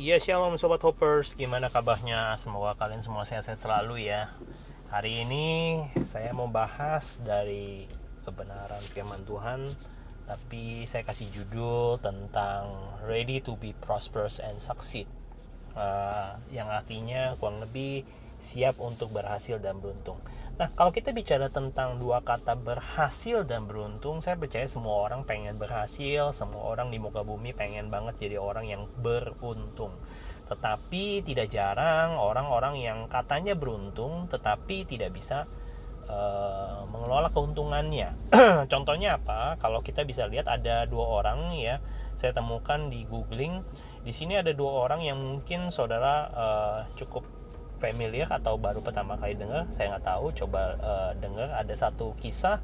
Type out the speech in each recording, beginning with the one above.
Iya shalom sobat hoppers, gimana kabarnya? Semoga kalian semua sehat-sehat selalu ya. Hari ini saya mau bahas dari kebenaran firman Tuhan, tapi saya kasih judul tentang Ready to be prosperous and succeed, uh, yang artinya kurang lebih siap untuk berhasil dan beruntung. Nah, kalau kita bicara tentang dua kata berhasil dan beruntung, saya percaya semua orang pengen berhasil, semua orang di muka bumi pengen banget jadi orang yang beruntung. Tetapi tidak jarang orang-orang yang katanya beruntung tetapi tidak bisa uh, mengelola keuntungannya. Contohnya apa? Kalau kita bisa lihat ada dua orang ya, saya temukan di googling. Di sini ada dua orang yang mungkin saudara uh, cukup familiar atau baru pertama kali dengar saya nggak tahu. Coba uh, dengar. Ada satu kisah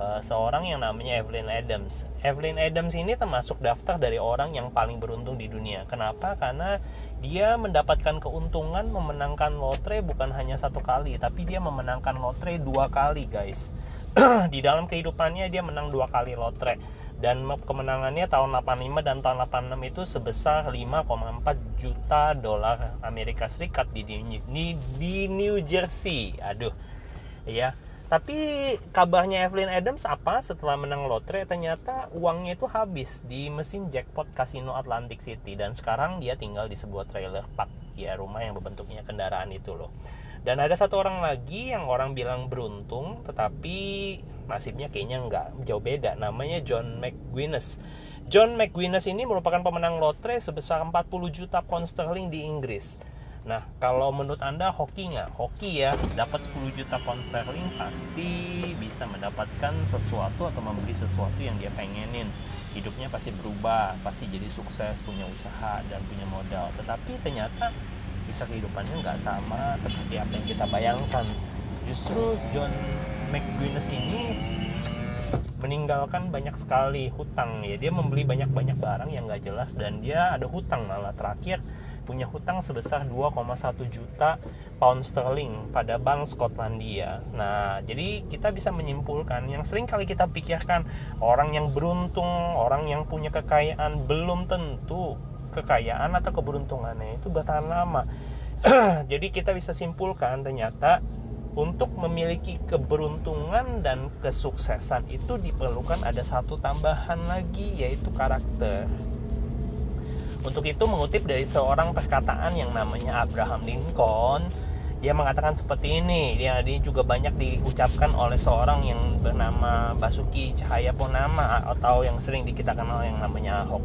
uh, seorang yang namanya Evelyn Adams. Evelyn Adams ini termasuk daftar dari orang yang paling beruntung di dunia. Kenapa? Karena dia mendapatkan keuntungan memenangkan lotre bukan hanya satu kali tapi dia memenangkan lotre dua kali guys. Di dalam kehidupannya dia menang dua kali lotre dan kemenangannya tahun 85 dan tahun 86 itu sebesar 5,4 juta dolar Amerika Serikat di, di di New Jersey. Aduh. Ya. Tapi kabarnya Evelyn Adams apa setelah menang lotre ternyata uangnya itu habis di mesin jackpot Casino Atlantic City dan sekarang dia tinggal di sebuah trailer park ya rumah yang berbentuknya kendaraan itu loh. Dan ada satu orang lagi yang orang bilang beruntung tetapi nasibnya kayaknya nggak jauh beda namanya John McGuinness John McGuinness ini merupakan pemenang lotre sebesar 40 juta pound sterling di Inggris Nah, kalau menurut Anda hoki nggak? Hoki ya, dapat 10 juta pound sterling pasti bisa mendapatkan sesuatu atau membeli sesuatu yang dia pengenin. Hidupnya pasti berubah, pasti jadi sukses, punya usaha dan punya modal. Tetapi ternyata kisah kehidupannya nggak sama seperti apa yang kita bayangkan. Justru John McGuinness ini meninggalkan banyak sekali hutang ya dia membeli banyak-banyak barang yang gak jelas dan dia ada hutang malah terakhir punya hutang sebesar 2,1 juta pound sterling pada bank Skotlandia. Nah, jadi kita bisa menyimpulkan yang sering kali kita pikirkan orang yang beruntung, orang yang punya kekayaan belum tentu kekayaan atau keberuntungannya itu bertahan lama. jadi kita bisa simpulkan ternyata untuk memiliki keberuntungan dan kesuksesan itu diperlukan ada satu tambahan lagi yaitu karakter. Untuk itu mengutip dari seorang perkataan yang namanya Abraham Lincoln, dia mengatakan seperti ini. Dia, dia juga banyak diucapkan oleh seorang yang bernama Basuki Cahaya Purnama atau yang sering kita kenal yang namanya Ahok.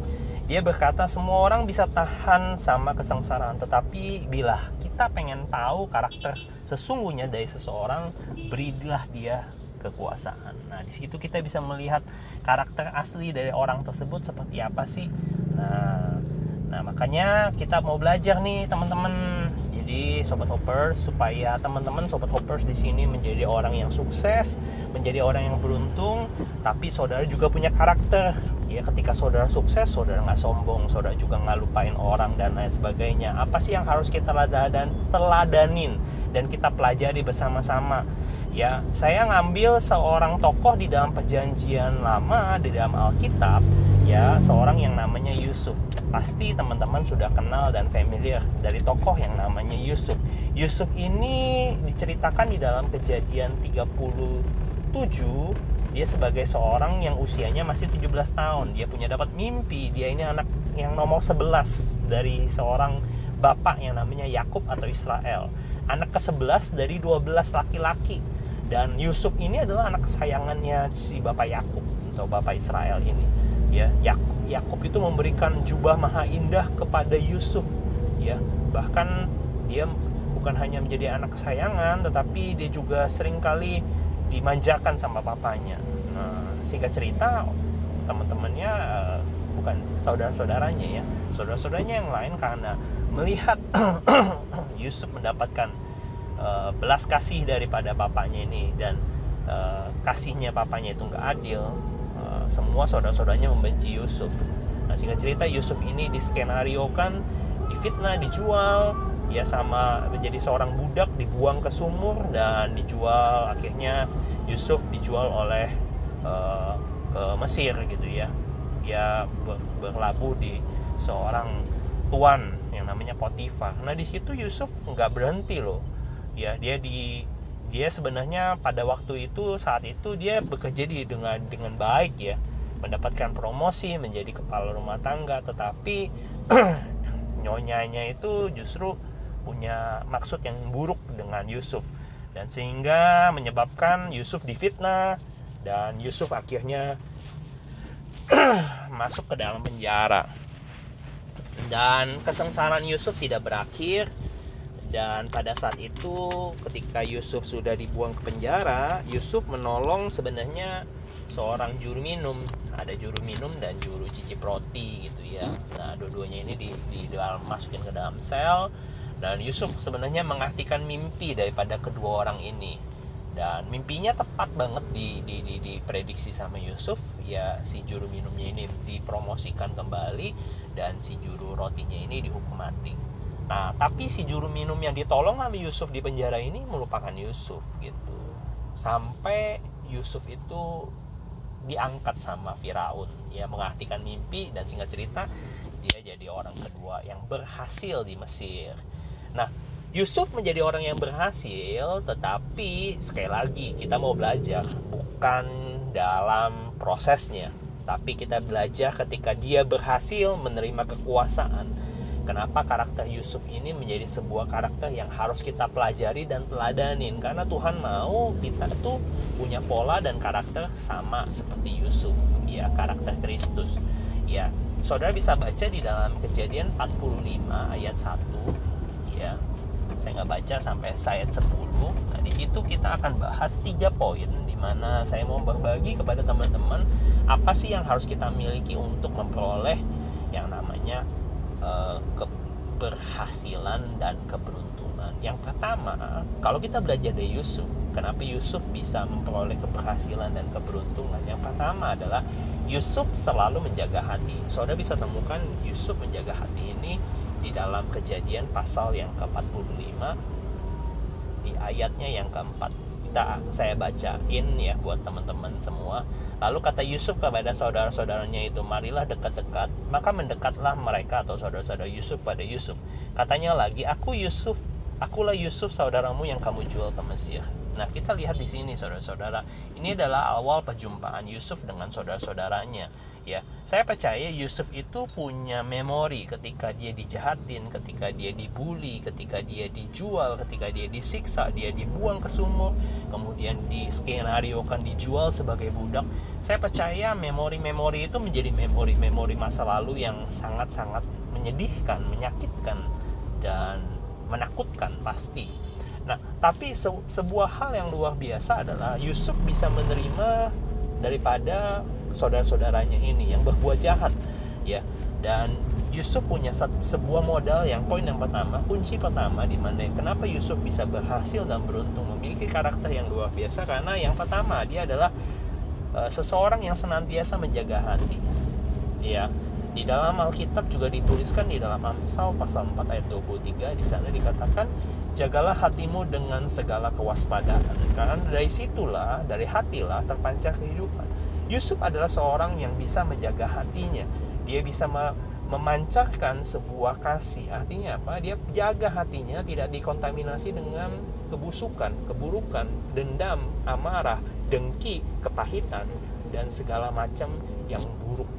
Dia berkata semua orang bisa tahan sama kesengsaraan, tetapi bila kita pengen tahu karakter sesungguhnya dari seseorang berilah dia kekuasaan. Nah, di situ kita bisa melihat karakter asli dari orang tersebut seperti apa sih. Nah, nah makanya kita mau belajar nih teman-teman. Jadi sobat hoppers supaya teman-teman sobat hoppers di sini menjadi orang yang sukses, menjadi orang yang beruntung, tapi saudara juga punya karakter. Ya ketika saudara sukses, saudara nggak sombong, saudara juga nggak lupain orang dan lain sebagainya. Apa sih yang harus kita teladan teladanin? dan kita pelajari bersama-sama ya saya ngambil seorang tokoh di dalam perjanjian lama di dalam Alkitab ya seorang yang namanya Yusuf. Pasti teman-teman sudah kenal dan familiar dari tokoh yang namanya Yusuf. Yusuf ini diceritakan di dalam kejadian 37 dia sebagai seorang yang usianya masih 17 tahun. Dia punya dapat mimpi. Dia ini anak yang nomor 11 dari seorang bapak yang namanya Yakub atau Israel. Anak ke-11 dari 12 laki-laki. Dan Yusuf ini adalah anak kesayangannya si Bapak Yakub atau Bapak Israel ini ya. Yakub itu memberikan jubah maha indah kepada Yusuf ya. Bahkan dia bukan hanya menjadi anak kesayangan tetapi dia juga sering kali dimanjakan sama papanya. Nah singkat cerita teman-temannya eh, bukan saudara-saudaranya ya. Saudara-saudaranya yang lain karena melihat Yusuf mendapatkan uh, belas kasih daripada bapaknya ini dan uh, kasihnya bapaknya itu nggak adil uh, semua saudara-saudaranya membenci Yusuf nah sehingga cerita Yusuf ini diskenariokan difitnah dijual ya sama menjadi seorang budak dibuang ke sumur dan dijual akhirnya Yusuf dijual oleh uh, ke Mesir gitu ya dia berlabuh di seorang tuan yang namanya Potifar. Nah di situ Yusuf nggak berhenti loh. Ya dia di dia sebenarnya pada waktu itu saat itu dia bekerja di dengan dengan baik ya. Mendapatkan promosi menjadi kepala rumah tangga tetapi nyonyanya itu justru punya maksud yang buruk dengan Yusuf. Dan sehingga menyebabkan Yusuf difitnah dan Yusuf akhirnya masuk ke dalam penjara. Dan kesengsaraan Yusuf tidak berakhir dan pada saat itu ketika Yusuf sudah dibuang ke penjara Yusuf menolong sebenarnya seorang juru minum. Ada juru minum dan juru cicip roti gitu ya. Nah dua-duanya ini di, di dalam masukin ke dalam sel. Dan Yusuf sebenarnya mengartikan mimpi daripada kedua orang ini. Dan mimpinya tepat banget di, di, di, diprediksi sama Yusuf. Ya si juru minumnya ini dipromosikan kembali dan si juru rotinya ini dihukum mati nah tapi si juru minum yang ditolong sama Yusuf di penjara ini melupakan Yusuf gitu. Sampai Yusuf itu diangkat sama Firaun. Ya mengartikan mimpi dan singkat cerita dia jadi orang kedua yang berhasil di Mesir. Nah, Yusuf menjadi orang yang berhasil, tetapi sekali lagi kita mau belajar bukan dalam prosesnya, tapi kita belajar ketika dia berhasil menerima kekuasaan. Kenapa karakter Yusuf ini menjadi sebuah karakter yang harus kita pelajari dan teladanin. Karena Tuhan mau kita tuh punya pola dan karakter sama seperti Yusuf. Ya karakter Kristus. Ya saudara bisa baca di dalam kejadian 45 ayat 1 ya saya nggak baca sampai ayat 10 nah di situ kita akan bahas tiga poin di mana saya mau berbagi kepada teman-teman apa sih yang harus kita miliki untuk memperoleh yang namanya uh, keberhasilan dan keberuntungan. Yang pertama kalau kita belajar dari Yusuf kenapa Yusuf bisa memperoleh keberhasilan dan keberuntungan? Yang pertama adalah Yusuf selalu menjaga hati. Saudara bisa temukan Yusuf menjaga hati ini di dalam kejadian pasal yang ke-45 di ayatnya yang keempat kita saya bacain ya buat teman-teman semua. Lalu kata Yusuf kepada saudara-saudaranya itu marilah dekat-dekat. Maka mendekatlah mereka atau saudara-saudara Yusuf pada Yusuf. Katanya lagi aku Yusuf akulah Yusuf saudaramu yang kamu jual ke Mesir. Nah, kita lihat di sini saudara-saudara, ini adalah awal perjumpaan Yusuf dengan saudara-saudaranya ya. Saya percaya Yusuf itu punya memori ketika dia dijahatin ketika dia dibully ketika dia dijual ketika dia disiksa dia dibuang ke sumur kemudian di skenario kan dijual sebagai budak. Saya percaya memori-memori itu menjadi memori-memori masa lalu yang sangat-sangat menyedihkan menyakitkan dan menakutkan pasti. Nah, tapi se sebuah hal yang luar biasa adalah Yusuf bisa menerima daripada saudara-saudaranya ini yang berbuat jahat ya. Dan Yusuf punya sebuah modal yang poin yang pertama kunci pertama di mana kenapa Yusuf bisa berhasil dan beruntung memiliki karakter yang luar biasa karena yang pertama dia adalah uh, seseorang yang senantiasa menjaga hati ya di dalam Alkitab juga dituliskan di dalam Amsal pasal 4 ayat 23 di sana dikatakan jagalah hatimu dengan segala kewaspadaan karena dari situlah dari hatilah terpancar kehidupan Yusuf adalah seorang yang bisa menjaga hatinya. Dia bisa memancarkan sebuah kasih. Artinya apa? Dia jaga hatinya tidak dikontaminasi dengan kebusukan, keburukan, dendam, amarah, dengki, kepahitan dan segala macam yang buruk.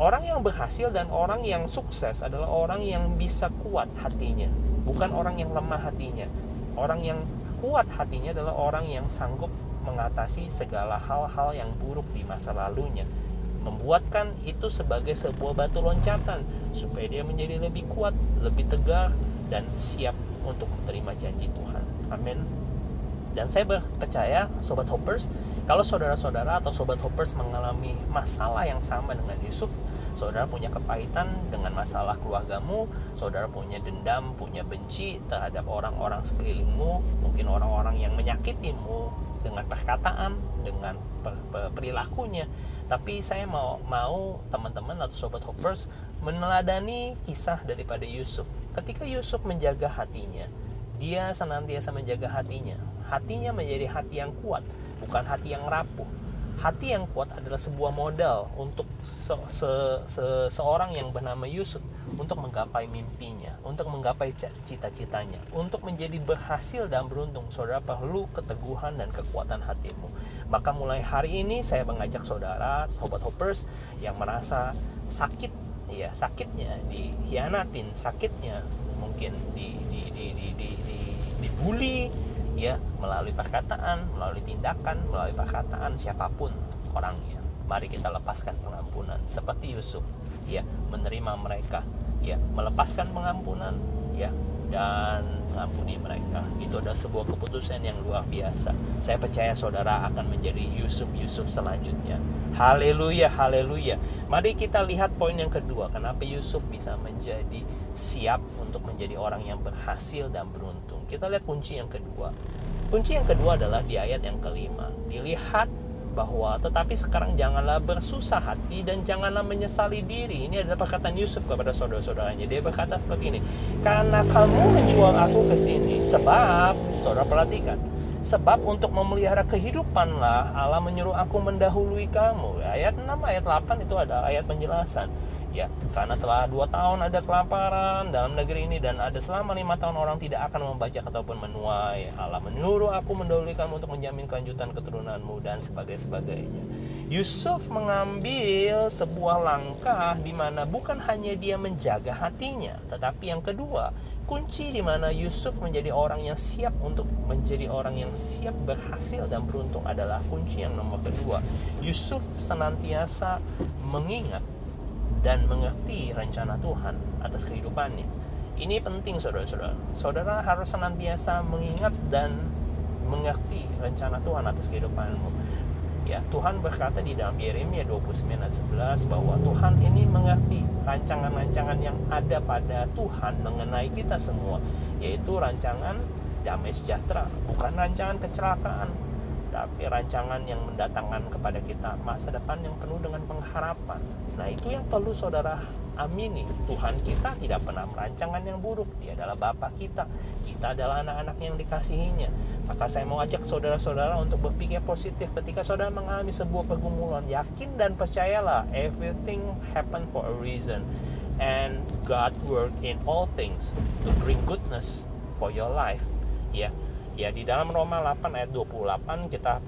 Orang yang berhasil dan orang yang sukses adalah orang yang bisa kuat hatinya, bukan orang yang lemah hatinya. Orang yang kuat hatinya adalah orang yang sanggup mengatasi segala hal-hal yang buruk di masa lalunya membuatkan itu sebagai sebuah batu loncatan supaya dia menjadi lebih kuat, lebih tegar dan siap untuk menerima janji Tuhan. Amin. Dan saya percaya sobat hoppers, kalau saudara-saudara atau sobat hoppers mengalami masalah yang sama dengan Yusuf, saudara punya kepahitan dengan masalah keluargamu, saudara punya dendam, punya benci terhadap orang-orang sekelilingmu, mungkin orang-orang yang menyakitimu, dengan perkataan, dengan per, per, perilakunya. Tapi saya mau mau teman-teman atau sobat hoppers meneladani kisah daripada Yusuf. Ketika Yusuf menjaga hatinya, dia senantiasa menjaga hatinya. Hatinya menjadi hati yang kuat, bukan hati yang rapuh. hati yang kuat adalah sebuah modal untuk se se se seorang yang bernama Yusuf untuk menggapai mimpinya, untuk menggapai cita-citanya, untuk menjadi berhasil dan beruntung. Saudara perlu keteguhan dan kekuatan hatimu. Maka mulai hari ini saya mengajak saudara, sobat hoppers yang merasa sakit ya sakitnya dihianatin, sakitnya mungkin di di di di, di, di dibully ya melalui perkataan, melalui tindakan, melalui perkataan siapa pun orangnya. Mari kita lepaskan pengampunan seperti Yusuf ya menerima mereka ya melepaskan pengampunan ya dan mengampuni mereka. Itu adalah sebuah keputusan yang luar biasa. Saya percaya saudara akan menjadi Yusuf Yusuf selanjutnya. Haleluya haleluya. Mari kita lihat poin yang kedua. Kenapa Yusuf bisa menjadi siap untuk menjadi orang yang berhasil dan beruntung? Kita lihat kunci yang kedua. Kunci yang kedua adalah di ayat yang kelima. Dilihat bahwa tetapi sekarang janganlah bersusah hati dan janganlah menyesali diri. Ini adalah perkataan Yusuf kepada saudara-saudaranya. Dia berkata seperti ini, karena kamu menjual aku ke sini, sebab, saudara perhatikan, sebab untuk memelihara kehidupanlah Allah menyuruh aku mendahului kamu. Ayat 6, ayat 8 itu ada ayat penjelasan ya karena telah dua tahun ada kelaparan dalam negeri ini dan ada selama lima tahun orang tidak akan membaca ataupun menuai Allah menyuruh aku mendahului kamu untuk menjamin kelanjutan keturunanmu dan sebagainya sebagainya Yusuf mengambil sebuah langkah di mana bukan hanya dia menjaga hatinya tetapi yang kedua kunci di mana Yusuf menjadi orang yang siap untuk menjadi orang yang siap berhasil dan beruntung adalah kunci yang nomor kedua. Yusuf senantiasa mengingat dan mengerti rencana Tuhan atas kehidupannya. Ini penting saudara-saudara. Saudara harus senantiasa mengingat dan mengerti rencana Tuhan atas kehidupanmu. Ya, Tuhan berkata di dalam Yeremia 29 ayat 11 bahwa Tuhan ini mengerti rancangan-rancangan yang ada pada Tuhan mengenai kita semua, yaitu rancangan damai sejahtera, bukan rancangan kecelakaan, tapi rancangan yang mendatangkan kepada kita masa depan yang penuh dengan pengharapan. Nah, itu yang perlu saudara amini. Tuhan kita tidak pernah merancangan yang buruk. Dia adalah Bapa kita. Kita adalah anak-anak yang dikasihinya. Maka saya mau ajak saudara-saudara untuk berpikir positif ketika saudara mengalami sebuah pergumulan. Yakin dan percayalah, everything happen for a reason. And God work in all things to bring goodness for your life. Ya, Ya di dalam Roma 8 ayat 28 kita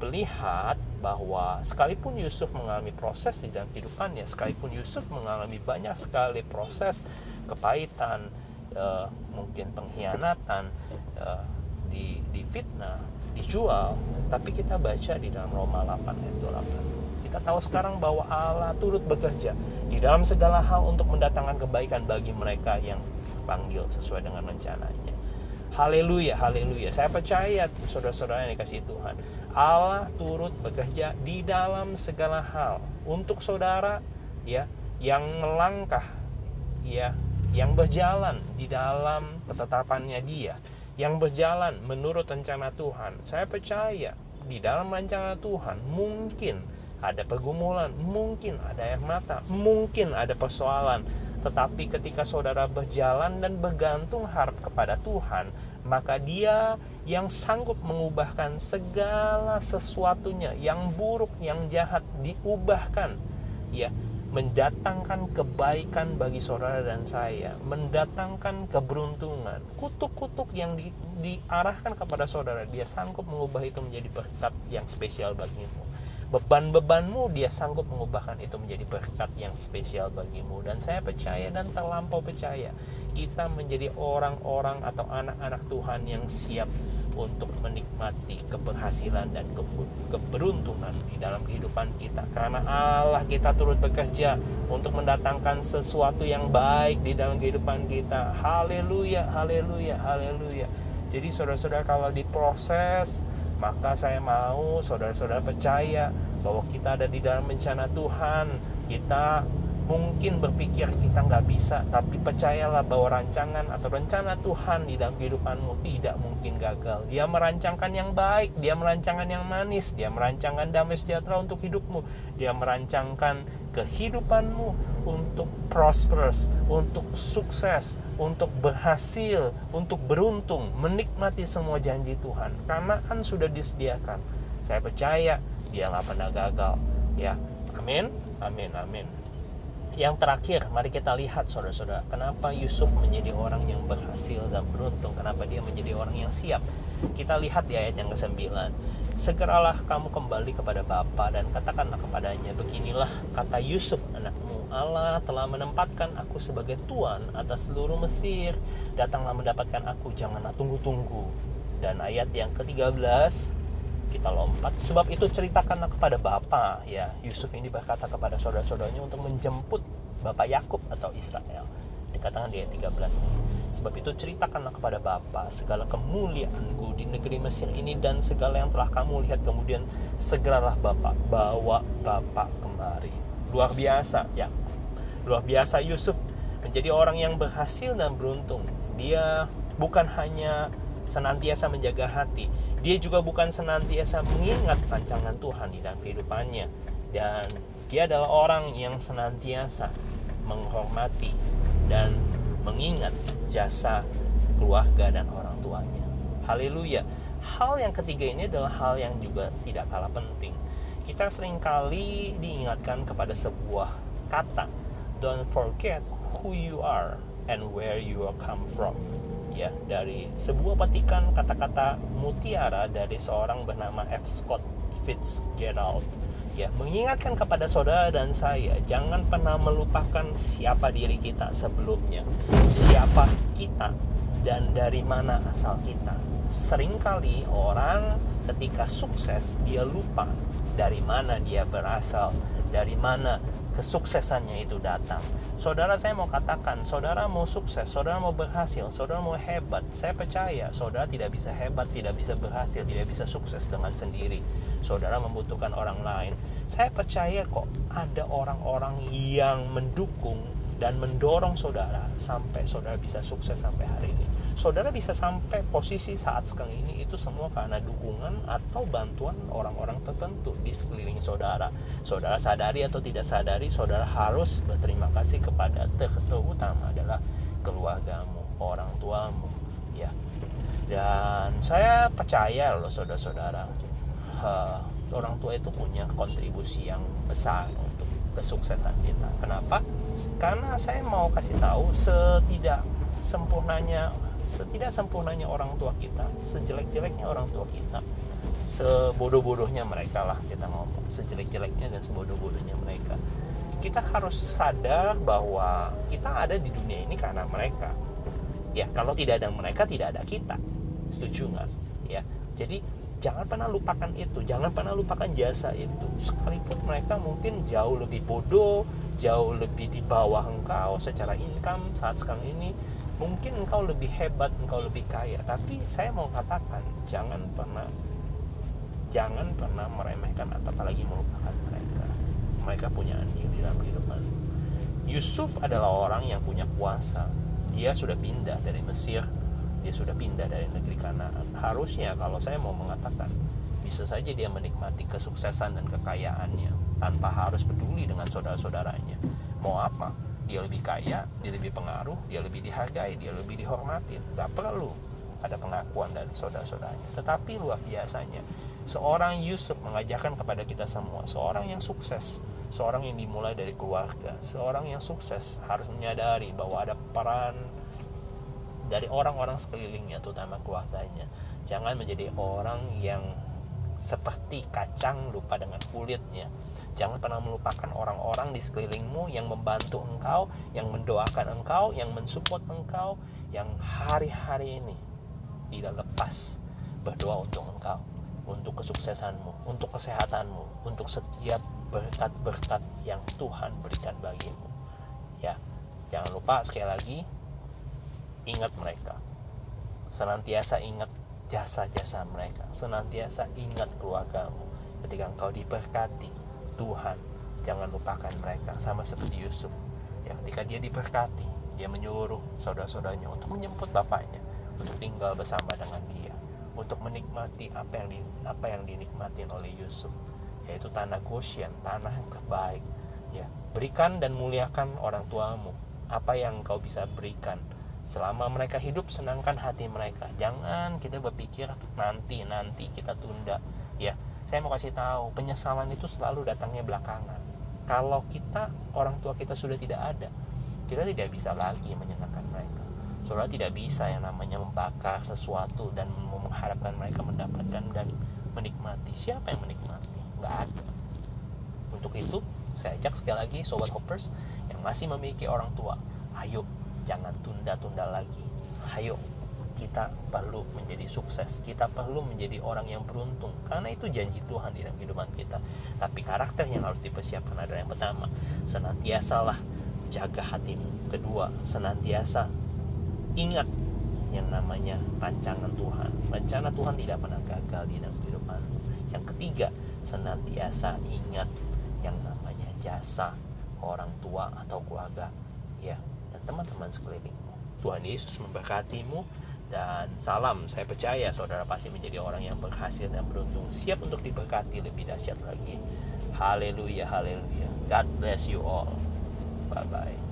melihat bahwa sekalipun Yusuf mengalami proses di dalam kehidupannya, sekalipun Yusuf mengalami banyak sekali proses kepahitan, uh, mungkin pengkhianatan, uh, di, di fitnah, dijual, tapi kita baca di dalam Roma 8 ayat 28. Kita tahu sekarang bahwa Allah turut bekerja di dalam segala hal untuk mendatangkan kebaikan bagi mereka yang panggil sesuai dengan rencananya. Haleluya, haleluya. Saya percaya saudara-saudara yang dikasih Tuhan. Allah turut bekerja di dalam segala hal untuk saudara ya yang melangkah ya yang berjalan di dalam ketetapannya dia yang berjalan menurut rencana Tuhan saya percaya di dalam rencana Tuhan mungkin ada pergumulan mungkin ada air mata mungkin ada persoalan tetapi ketika saudara berjalan dan bergantung harap kepada Tuhan, maka Dia yang sanggup mengubahkan segala sesuatunya yang buruk, yang jahat diubahkan, ya, mendatangkan kebaikan bagi saudara dan saya, mendatangkan keberuntungan. Kutuk-kutuk yang di, diarahkan kepada saudara, dia sanggup mengubah itu menjadi berkat yang spesial bagimu beban-bebanmu dia sanggup mengubahkan itu menjadi berkat yang spesial bagimu. Dan saya percaya dan terlampau percaya kita menjadi orang-orang atau anak-anak Tuhan yang siap untuk menikmati keberhasilan dan keberuntungan di dalam kehidupan kita. Karena Allah kita turut bekerja untuk mendatangkan sesuatu yang baik di dalam kehidupan kita. Haleluya haleluya haleluya. Jadi saudara-saudara kalau diproses maka saya mau saudara-saudara percaya bahwa kita ada di dalam rencana Tuhan. Kita mungkin berpikir kita nggak bisa tapi percayalah bahwa rancangan atau rencana Tuhan di dalam kehidupanmu tidak mungkin gagal. Dia merancangkan yang baik dia merancangkan yang manis dia merancangkan damai sejahtera untuk hidupmu. Dia merancangkan kehidupanmu untuk prosperous untuk sukses untuk berhasil untuk beruntung menikmati semua janji Tuhan. Karena kan sudah disediakan. Saya percaya dia nggak pernah gagal. Ya amin amin amin yang terakhir mari kita lihat saudara-saudara kenapa Yusuf menjadi orang yang berhasil dan beruntung? Kenapa dia menjadi orang yang siap? Kita lihat di ayat yang ke-9. Segeralah kamu kembali kepada Bapa dan katakanlah kepadanya beginilah kata Yusuf anakmu Allah telah menempatkan aku sebagai tuan atas seluruh Mesir. Datanglah mendapatkan aku janganlah tunggu-tunggu. Dan ayat yang ke-13 kita lompat. Sebab itu ceritakanlah kepada Bapa ya. Yusuf ini berkata kepada saudara-saudaranya untuk menjemput Bapak Yakub atau Israel. Dikatakan di ayat 13 ini. Sebab itu ceritakanlah kepada Bapa segala kemuliaanku di negeri Mesir ini dan segala yang telah kamu lihat. Kemudian segeralah Bapak bawa Bapak kemari. Luar biasa ya. Luar biasa Yusuf. Menjadi orang yang berhasil dan beruntung. Dia bukan hanya senantiasa menjaga hati. Dia juga bukan senantiasa mengingat rancangan Tuhan di dalam kehidupannya. Dan dia adalah orang yang senantiasa menghormati dan mengingat jasa keluarga dan orang tuanya. Haleluya. Hal yang ketiga ini adalah hal yang juga tidak kalah penting. Kita sering kali diingatkan kepada sebuah kata, don't forget who you are and where you come from ya dari sebuah petikan kata-kata mutiara dari seorang bernama F. Scott Fitzgerald ya mengingatkan kepada saudara dan saya jangan pernah melupakan siapa diri kita sebelumnya siapa kita dan dari mana asal kita sering kali orang ketika sukses dia lupa dari mana dia berasal dari mana kesuksesannya itu datang. Saudara saya mau katakan, saudara mau sukses, saudara mau berhasil, saudara mau hebat. Saya percaya saudara tidak bisa hebat, tidak bisa berhasil, tidak bisa sukses dengan sendiri. Saudara membutuhkan orang lain. Saya percaya kok ada orang-orang yang mendukung dan mendorong saudara sampai saudara bisa sukses sampai hari ini saudara bisa sampai posisi saat sekarang ini itu semua karena dukungan atau bantuan orang-orang tertentu di sekeliling saudara. Saudara sadari atau tidak sadari, saudara harus berterima kasih kepada terutama adalah keluargamu, orang tuamu, ya. Dan saya percaya loh saudara-saudara, uh, orang tua itu punya kontribusi yang besar untuk kesuksesan kita. Kenapa? Karena saya mau kasih tahu setidak sempurnanya setidak sempurnanya orang tua kita sejelek-jeleknya orang tua kita sebodoh-bodohnya mereka lah kita ngomong sejelek-jeleknya dan sebodoh-bodohnya mereka. Kita harus sadar bahwa kita ada di dunia ini karena mereka. Ya kalau tidak ada mereka tidak ada kita. Setuju nggak? Ya jadi jangan pernah lupakan itu jangan pernah lupakan jasa itu. Sekalipun mereka mungkin jauh lebih bodoh jauh lebih di bawah engkau secara income saat sekarang ini mungkin engkau lebih hebat engkau lebih kaya. Tapi saya mau katakan jangan pernah jangan pernah meremehkan atau apalagi melupakan mereka. Mereka punya andil di dalam kehidupan. Yusuf adalah orang yang punya kuasa. Dia sudah pindah dari Mesir dia sudah pindah dari negeri Kanaan. Harusnya kalau saya mau mengatakan bisa saja dia menikmati kesuksesan dan kekayaannya tanpa harus peduli dengan saudara-saudaranya. Mau apa dia lebih kaya, dia lebih pengaruh, dia lebih dihargai, dia lebih dihormatin. Gak perlu ada pengakuan dari saudara-saudaranya. Tetapi luar biasanya, seorang Yusuf mengajarkan kepada kita semua, seorang yang sukses, seorang yang dimulai dari keluarga, seorang yang sukses harus menyadari bahwa ada peran dari orang-orang sekelilingnya, terutama keluarganya. Jangan menjadi orang yang seperti kacang lupa dengan kulitnya Jangan pernah melupakan orang-orang di sekelilingmu yang membantu engkau, yang mendoakan engkau, yang mensupport engkau, yang hari-hari ini tidak lepas berdoa untuk engkau, untuk kesuksesanmu, untuk kesehatanmu, untuk setiap berkat-berkat yang Tuhan berikan bagimu. Ya, jangan lupa sekali lagi ingat mereka. Senantiasa ingat jasa-jasa mereka, senantiasa ingat keluargamu ketika engkau diberkati, Tuhan jangan lupakan mereka. Sama seperti Yusuf ya ketika dia diberkati dia menyuruh saudara-saudaranya untuk menjemput bapaknya untuk tinggal bersama dengan dia untuk menikmati apa yang di, apa yang dinikmati oleh Yusuf yaitu tanah Goshen tanah yang terbaik. Ya berikan dan muliakan orang tuamu. Apa yang kau bisa berikan selama mereka hidup senangkan hati mereka. Jangan kita berpikir nanti nanti kita tunda. Ya saya mau kasih tahu penyesalan itu selalu datangnya belakangan. Kalau kita orang tua kita sudah tidak ada kita tidak bisa lagi menyenangkan mereka. Saudara tidak bisa yang namanya membakar sesuatu dan mengharapkan mereka mendapatkan dan menikmati. Siapa yang menikmati? Nggak ada. Untuk itu saya ajak sekali lagi sobat hoppers yang masih memiliki orang tua ayo jangan tunda-tunda lagi. Ayo kita perlu menjadi sukses. Kita perlu menjadi orang yang beruntung. Karena itu janji Tuhan di dalam kehidupan kita. Tapi karakter yang harus dipersiapkan adalah yang pertama. Senantiasalah jaga hatimu. Kedua senantiasa ingat yang namanya rancangan Tuhan. Rencana Tuhan tidak pernah gagal di dalam kehidupan. Yang ketiga senantiasa ingat yang namanya jasa orang tua atau keluarga. Ya teman-teman sekelilingmu. Tuhan Yesus memberkatimu dan salam. Saya percaya saudara pasti menjadi orang yang berhasil dan beruntung siap untuk diberkati lebih dahsyat lagi. Haleluya haleluya. God bless you all. Bye bye